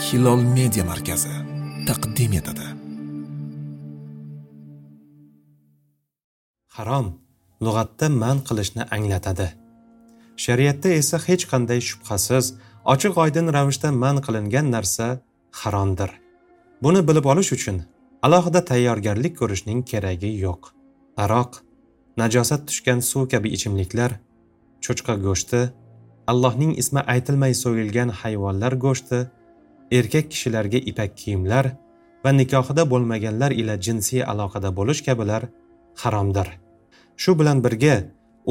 hilol media markazi taqdim etadi. Harom lug'atda man qilishni anglatadi. Shariatda esa hech qanday shubhasiz ochiq oydin ravishda man qilingan narsa haromdir. Buni bilib olish uchun alohida tayyorgarlik ko'rishning keragi yo'q. Aroq najosat tushgan suv kabi ichimliklar cho'chqa go'shti allohning ismi aytilmay so'yilgan hayvonlar go'shti erkak kishilarga ipak kiyimlar va nikohida bo'lmaganlar ila jinsiy aloqada bo'lish kabilar haromdir. Shu bilan birga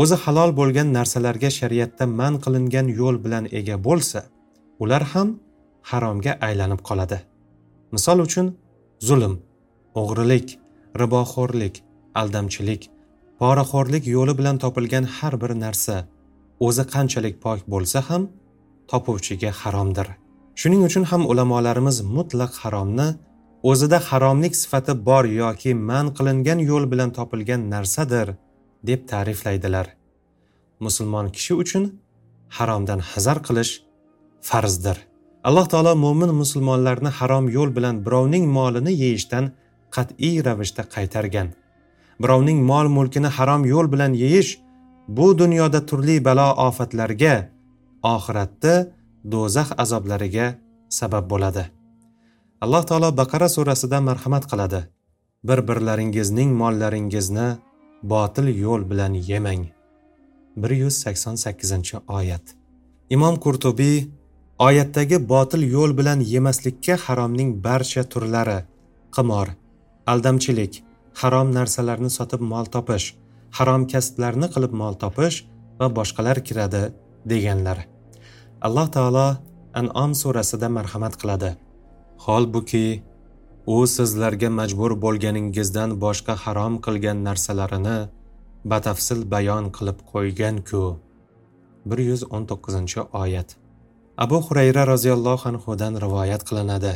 o'zi halol bo'lgan narsalarga shariatda man qilingan yo'l bilan ega bo'lsa ular ham haromga aylanib qoladi. Misol uchun zulm o'g'rilik riboxo'rlik aldamchilik poraxo'rlik yo'li bilan topilgan har bir narsa o'zi qanchalik pok bo'lsa ham topuvchiga haromdir. Shuning uchun ham ulamolarimiz mutlaq haromni o'zida haromlik sifati bor yoki man qilingan yo'l bilan topilgan narsadir deb ta'riflaydilar. Musulmon kishi uchun haromdan hazar qilish farzdir. Alloh taolo mo'min musulmonlarni harom yo'l bilan birovning molini yeyishdan qat'iy ravishda qaytargan. Birovning mol mulkini harom yo'l bilan yeyish bu dunyoda turli balo ofatlarga oxiratda do'zax azoblariga sabab bo'ladi. Alloh taolo baqara surasida marhamat qiladi. Bir birlaringizning mollaringizni botil yo'l bilan yemang. bir yuz sakson sakkizinchi oyat. Imom qurtubiy oyatdagi botil yo'l bilan yemaslikka haromning barcha turlari qimor aldamchilik harom narsalarni sotib mol topish harom kasblarni qilib mol topish va boshqalar kiradi deganlar. Alloh taolo anom surasida marhamat qiladi. Holbuki u sizlarga majbur bo'lganingizdan boshqa harom qilgan narsalarini batafsil bayon qilib qo'ygan-ku. 119 oyat. Abu hurayra roziyallohu anhudan rivoyat qilinadi.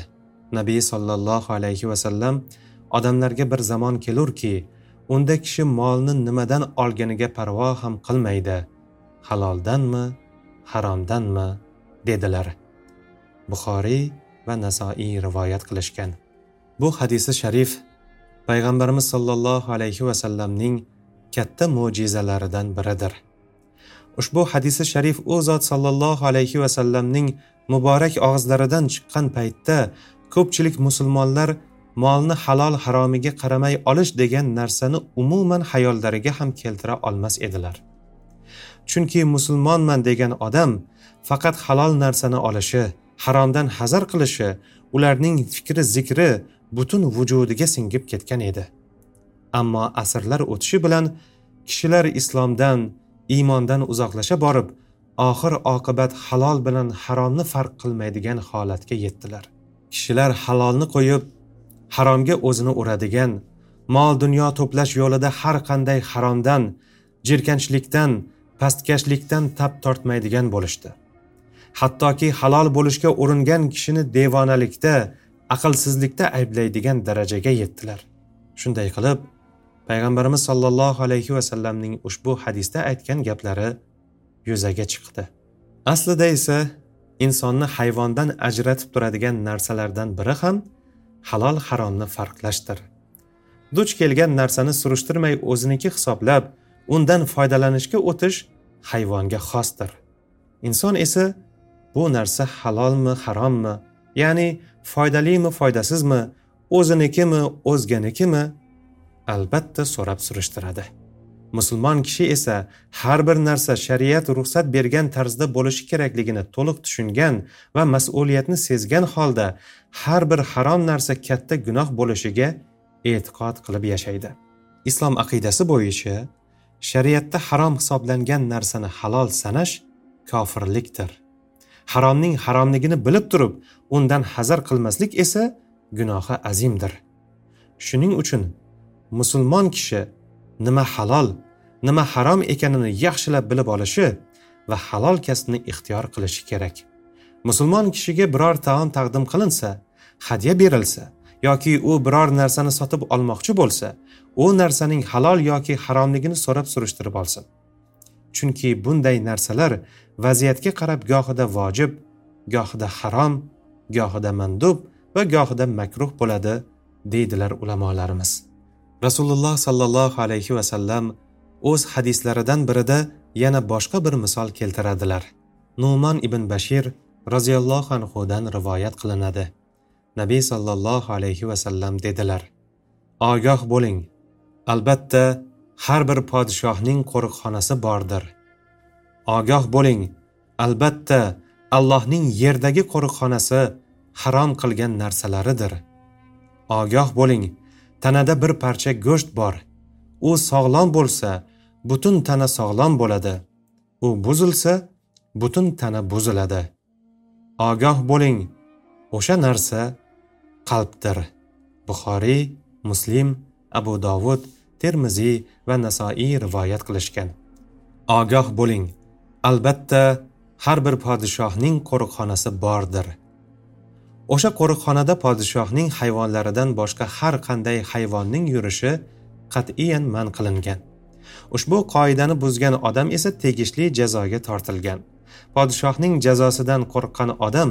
Nabiy sollallohu alayhi vasallam odamlarga bir zamon kelurki unda kishi molni nimadan olganiga parvo ham qilmaydi. Haloldanmi haromdanmi? dedilar. Buxoriy va nasoiy rivoyat qilishgan. Bu hadisi sharif payg'ambarimiz sollallohu alayhi vasallamning katta mo'jizalaridan biridir. Ushbu hadisi sharif u zot sollallohu alayhi vasallamning muborak og'izlaridan chiqqan paytda ko'pchilik musulmonlar molni halol haromiga qaramay olish degan narsani umuman hayollariga ham keltira olmas edilar. Chunki musulmonman degan odam faqat halol narsani olishi haromdan hazar qilishi ularning fikri zikri butun vujudiga singib ketgan edi. Ammo asrlar o'tishi bilan kishilar islomdan iymondan uzoqlasha borib oxir oqibat halol bilan haromni farq qilmaydigan holatga yetdilar. Kishilar halolni qo'yib haromga o'zini uradigan mol dunyo to'plash yo'lida har qanday haromdan jirkanchlikdan pastkashlikdan tap tortmaydigan bo'lishdi. Hattoki halol bo'lishga uringan kishini devonalikda aqlsizlikda ayblaydigan darajaga yetdilar. Shunday qilib payg'ambarimiz sollallohu alayhi vasallamning ushbu hadisda aytgan gaplari yuzaga chiqdi. Aslida esa insonni hayvondan ajratib turadigan narsalardan biri ham halol haromni farqlashdir. Duch kelgan narsani surishtirmay o'ziniki hisoblab undan foydalanishga o'tish hayvonga xosdir. Inson esa bu narsa halolmi harommi ya'ni foydalimi foydasizmi o'zinikimi o'zganikimi albatta so'rab surishtiradi. Musulmon kishi esa har bir narsa shariat ruxsat bergan tarzda bo'lishi kerakligini to'liq tushungan va mas'uliyatni sezgan holda har bir harom narsa katta gunoh bo'lishiga e'tiqod qilib yashaydi. Islom aqidasi bo'yicha shariatda harom hisoblangan narsani halol sanash kofirlikdir. Haromning haromligini bilib turib undan hazar qilmaslik esa gunohi azimdir. Shuning uchun musulmon kishi nima halol nima harom ekanini yaxshilab bilib olishi va halol kasbni ixtiyor qilishi kerak. Musulmon kishiga biror taom taqdim qilinsa hadya berilsa yoki u biror narsani sotib olmoqchi bo'lsa u narsaning halol yoki haromligini so'rab surishtirib olsin. Chunki bunday narsalar vaziyatga qarab gohida vojib gohida harom gohida mandub va gohida makruh bo'ladi deydilar ulamolarimiz. Rasululloh sollallohu alayhi vasallam o'z hadislaridan birida yana boshqa bir misol keltiradilar. Nu'mon ibn bashir roziyallohu anhudan rivoyat qilinadi. Nabiy sollallohu alayhi vasallam dedilar ogoh bo'ling albatta har bir podshohning qo'riqxonasi bordir. Ogoh bo'ling. Albatta allohning yerdagi qo'riqxonasi harom qilgan narsalaridir. Ogoh bo'ling. Tanada bir parcha go'sht bor. U sog'lom bo'lsa butun tana sog'lom bo'ladi. U buzilsa butun tana buziladi. Ogoh bo'ling. O'sha narsa qalbdir. Buxoriy muslim abu dovud termiziy va nasoiy rivoyat qilishgan. Ogoh bo'ling. Albatta har bir podshohning qo'riqxonasi bordir. O'sha qo'riqxonada podshohning hayvonlaridan boshqa har qanday hayvonning yurishi qat'iyan man qilingan. Ushbu qoidani buzgan odam esa tegishli jazoga tortilgan. Podshohning jazosidan qo'rqqan odam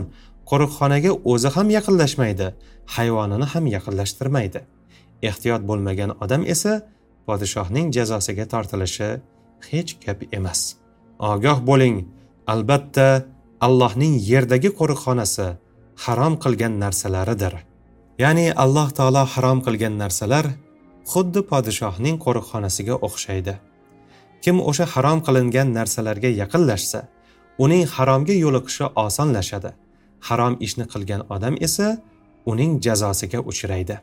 qo'riqxonaga o'zi ham yaqinlashmaydi hayvonini ham yaqinlashtirmaydi. Ehtiyot bo'lmagan odam esa podshohning jazosiga tortilishi hech gap emas. Ogoh bo'ling. Albatta allohning yerdagi qo'riqxonasi harom qilgan narsalaridir. Ya'ni alloh taolo harom qilgan narsalar xuddi podshohning qo'riqxonasiga o'xshaydi. Kim o'sha harom qilingan narsalarga yaqinlashsa uning haromga yo'liqishi osonlashadi. Harom ishni qilgan odam esa uning jazosiga uchraydi.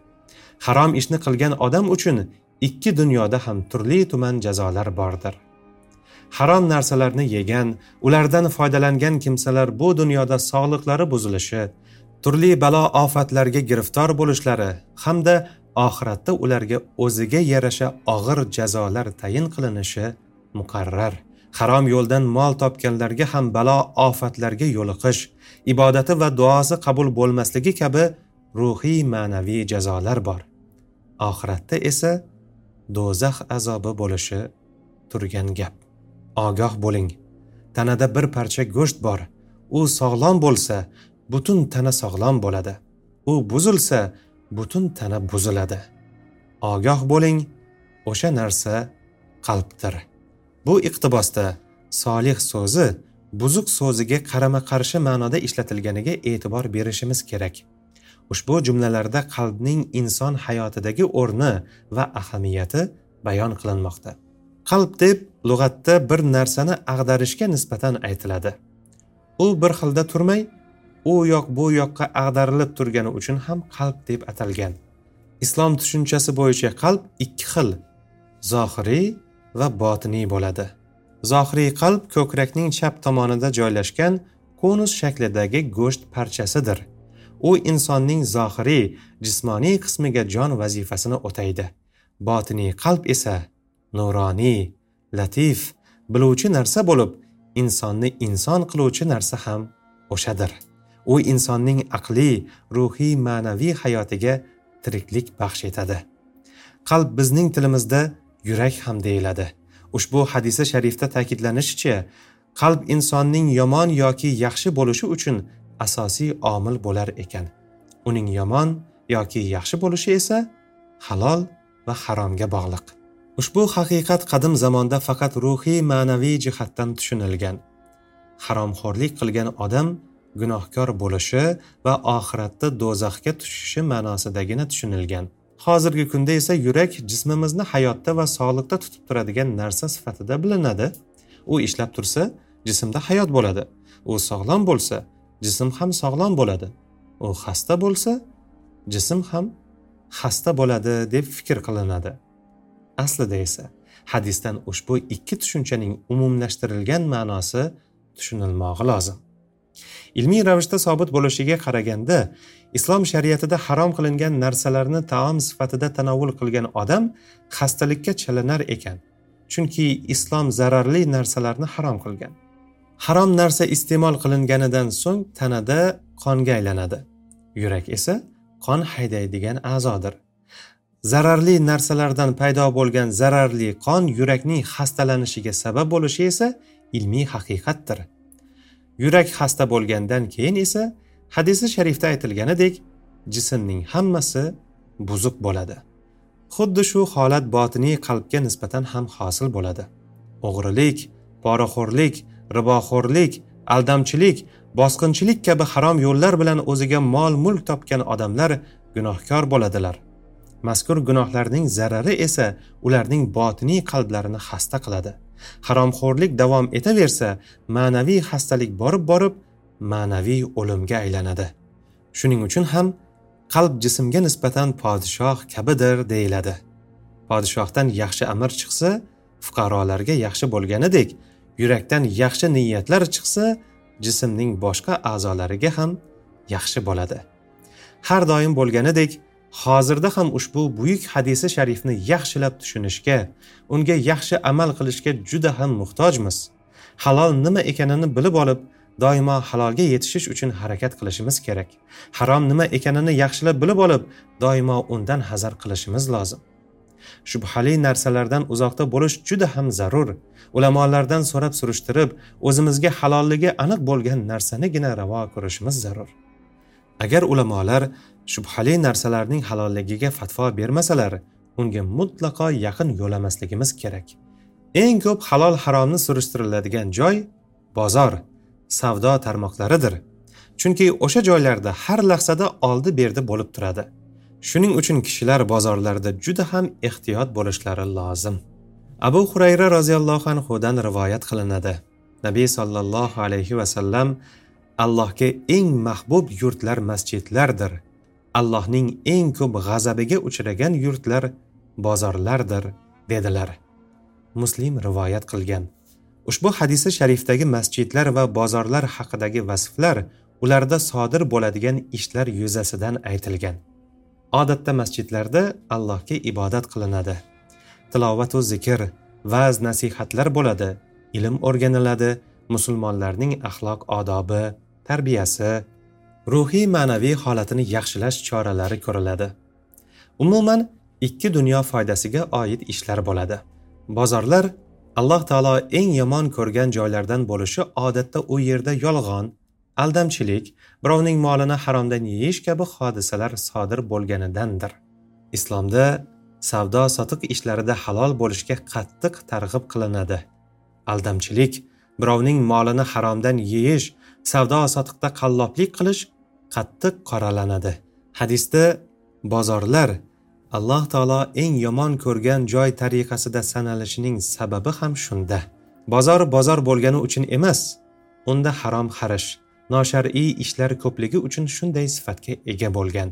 Harom ishni qilgan odam uchun ikki dunyoda ham turli tuman jazolar bordir. Harom narsalarni yegan ulardan foydalangan kimsalar bu dunyoda sog'liqlari buzilishi turli balo ofatlarga giriftor bo'lishlari hamda oxiratda ularga o'ziga yarasha og'ir jazolar tayin qilinishi muqarrar. Harom yo'ldan mol topganlarga ham balo ofatlarga yo'liqish ibodati va duosi qabul bo'lmasligi kabi ruhiy ma'naviy jazolar bor. Oxiratda esa do'zax azobi bo'lishi turgan gap. Ogoh bo'ling. Tanada bir parcha go'sht bor. U sog'lom bo'lsa butun tana sog'lom bo'ladi. U buzilsa butun tana buziladi. Ogoh bo'ling. O'sha narsa qalbdir. Bu iqtibosda solih so'zi buzuq so'ziga qarama qarshi ma'noda ishlatilganiga e'tibor berishimiz kerak. Ushbu jumlalarda qalbning inson hayotidagi o'rni va ahamiyati bayon qilinmoqda. Qalb deb lug'atda bir narsani ag'darishga nisbatan aytiladi. U bir xilda turmay u yoq bu yoqqa ag'darilib turgani uchun ham qalb deb atalgan. Islom tushunchasi bo'yicha qalb ikki xil zohiriy va botiniy bo'ladi. Zohiriy qalb ko'krakning chap tomonida joylashgan konus shaklidagi go'sht parchasidir. U insonning zohiriy jismoniy qismiga jon vazifasini o'taydi. Botiniy qalb esa nuroniy latif biluvchi narsa bo'lib insonni inson qiluvchi narsa ham o'shadir. U insonning aqliy ruhiy ma'naviy hayotiga tiriklik baxsh etadi. Qalb bizning tilimizda yurak ham deyiladi. Ushbu hadisa sharifda ta'kidlanishicha qalb insonning yomon yoki yaxshi bo'lishi uchun asosiy omil bo'lar ekan. Uning yomon yoki yaxshi bo'lishi esa halol va haromga bog'liq. Ushbu haqiqat qadim zamonda faqat ruhiy ma'naviy jihatdan tushunilgan. Haromxo'rlik qilgan odam gunohkor bo'lishi va oxiratda do'zaxga tushishi ma'nosidagina tushunilgan. Hozirgi kunda esa yurak jismimizni hayotda va sog'liqda tutib turadigan narsa sifatida bilinadi. U ishlab tursa jismda hayot bo'ladi. U sog'lom bo'lsa jism ham sog'lom bo'ladi. U xasta bo'lsa jism ham xasta bo'ladi deb fikr qilinadi. Aslida esa hadisdan ushbu ikki tushunchaning umumlashtirilgan ma'nosi tushunilmog'i lozim. Ilmiy ravishda sobit bo'lishiga qaraganda islom shariatida harom qilingan narsalarni taom sifatida tanovul qilgan odam xastalikka chalinar ekan. Chunki islom zararli narsalarni harom qilgan. Harom narsa iste'mol qilinganidan so'ng tanada qonga aylanadi. Yurak esa qon haydaydigan a'zodir. Zararli narsalardan paydo bo'lgan zararli qon yurakning xastalanishiga sabab bo'lishi esa ilmiy haqiqatdir. Yurak xasta bo'lgandan keyin esa hadisi sharifda aytilganidek jismning hammasi buzuq bo'ladi. Xuddi shu holat botiniy qalbga nisbatan ham hosil bo'ladi. O'g'rilik poraxo'rlik riboxo'rlik aldamchilik bosqinchilik kabi harom yo'llar bilan o'ziga mol mulk topgan odamlar gunohkor bo'ladilar. Mazkur gunohlarning zarari esa ularning botiniy qalblarini xasta qiladi. Haromxo'rlik davom etaversa ma'naviy xastalik borib borib ma'naviy o'limga aylanadi. Shuning uchun ham qalb jismga nisbatan podshoh kabidir deyiladi. Podshohdan yaxshi amir chiqsa fuqarolarga yaxshi bo'lganidek yurakdan yaxshi niyatlar chiqsa jismning boshqa a'zolariga ham yaxshi bo'ladi. Har doim bo'lganidek hozirda ham ushbu buyuk hadisi sharifni yaxshilab tushunishga unga yaxshi amal qilishga juda ham muhtojmiz. Halol nima ekanini bilib olib doimo halolga yetishish uchun harakat qilishimiz kerak. Harom nima ekanini yaxshilab bilib olib doimo undan hazar qilishimiz lozim. Shubhali narsalardan uzoqda bo'lish juda ham zarur. Ulamolardan so'rab surishtirib o'zimizga halolligi aniq bo'lgan narsanigina ravo ko'rishimiz zarur. Agar ulamolar shubhali narsalarning halolligiga fatvo bermasalar unga mutlaqo yaqin yo'lamasligimiz kerak. Eng ko'p halol haromni surishtiriladigan joy bozor savdo tarmoqlaridir. Chunki o'sha joylarda har lahzada oldi berdi bo'lib turadi. Shuning uchun kishilar bozorlarda juda ham ehtiyot bo'lishlari lozim. Abu hurayra roziyallohu anhudan rivoyat qilinadi. Nabiy sollallohu alayhi vasallam allohga eng mahbub yurtlar masjidlardir. Allohning eng ko'p g'azabiga uchragan yurtlar bozorlardir dedilar. Muslim rivoyat qilgan. Ushbu hadisi sharifdagi masjidlar va bozorlar haqidagi vasflar ularda sodir bo'ladigan ishlar yuzasidan aytilgan. Odatda masjidlarda allohga ibodat qilinadi. Tilovatu zikr va'z nasihatlar bo'ladi ilm o'rganiladi musulmonlarning axloq odobi tarbiyasi ruhiy ma'naviy holatini yaxshilash choralari ko'riladi. Umuman ikki dunyo foydasiga oid ishlar bo'ladi. Bozorlar alloh taolo eng yomon ko'rgan joylardan bo'lishi odatda u yerda yolg'on aldamchilik birovning molini haromdan yeyish kabi hodisalar sodir bo'lganidandir. Islomda savdo sotiq ishlarida halol bo'lishga qattiq targ'ib qilinadi. Aldamchilik birovning molini haromdan yeyish savdo sotiqda qalloblik qilish qattiq qoralanadi. Hadisda bozorlar alloh taolo eng yomon ko'rgan joy tariqasida sanalishining sababi ham shunda. Bozor bozor bo'lgani uchun emas unda harom xarish. Noshar'iy ishlar ko'pligi uchun shunday sifatga ega bo'lgan.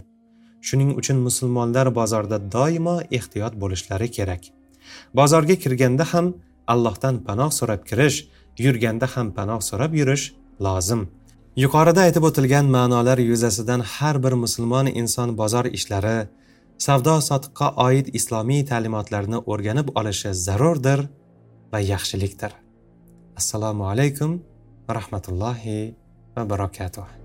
Shuning uchun musulmonlar bozorda doimo ehtiyot bo'lishlari kerak. Bozorga kirganda ham allohdan panoh so'rab kirish yurganda ham panoh so'rab yurish lozim. Yuqorida aytib o'tilgan ma'nolar yuzasidan har bir musulmon inson bozor ishlari savdo sotiqqa oid islomiy ta'limotlarni o'rganib olishi zarurdir va yaxshilikdir. Assalomu alaykum va wabarakatuh.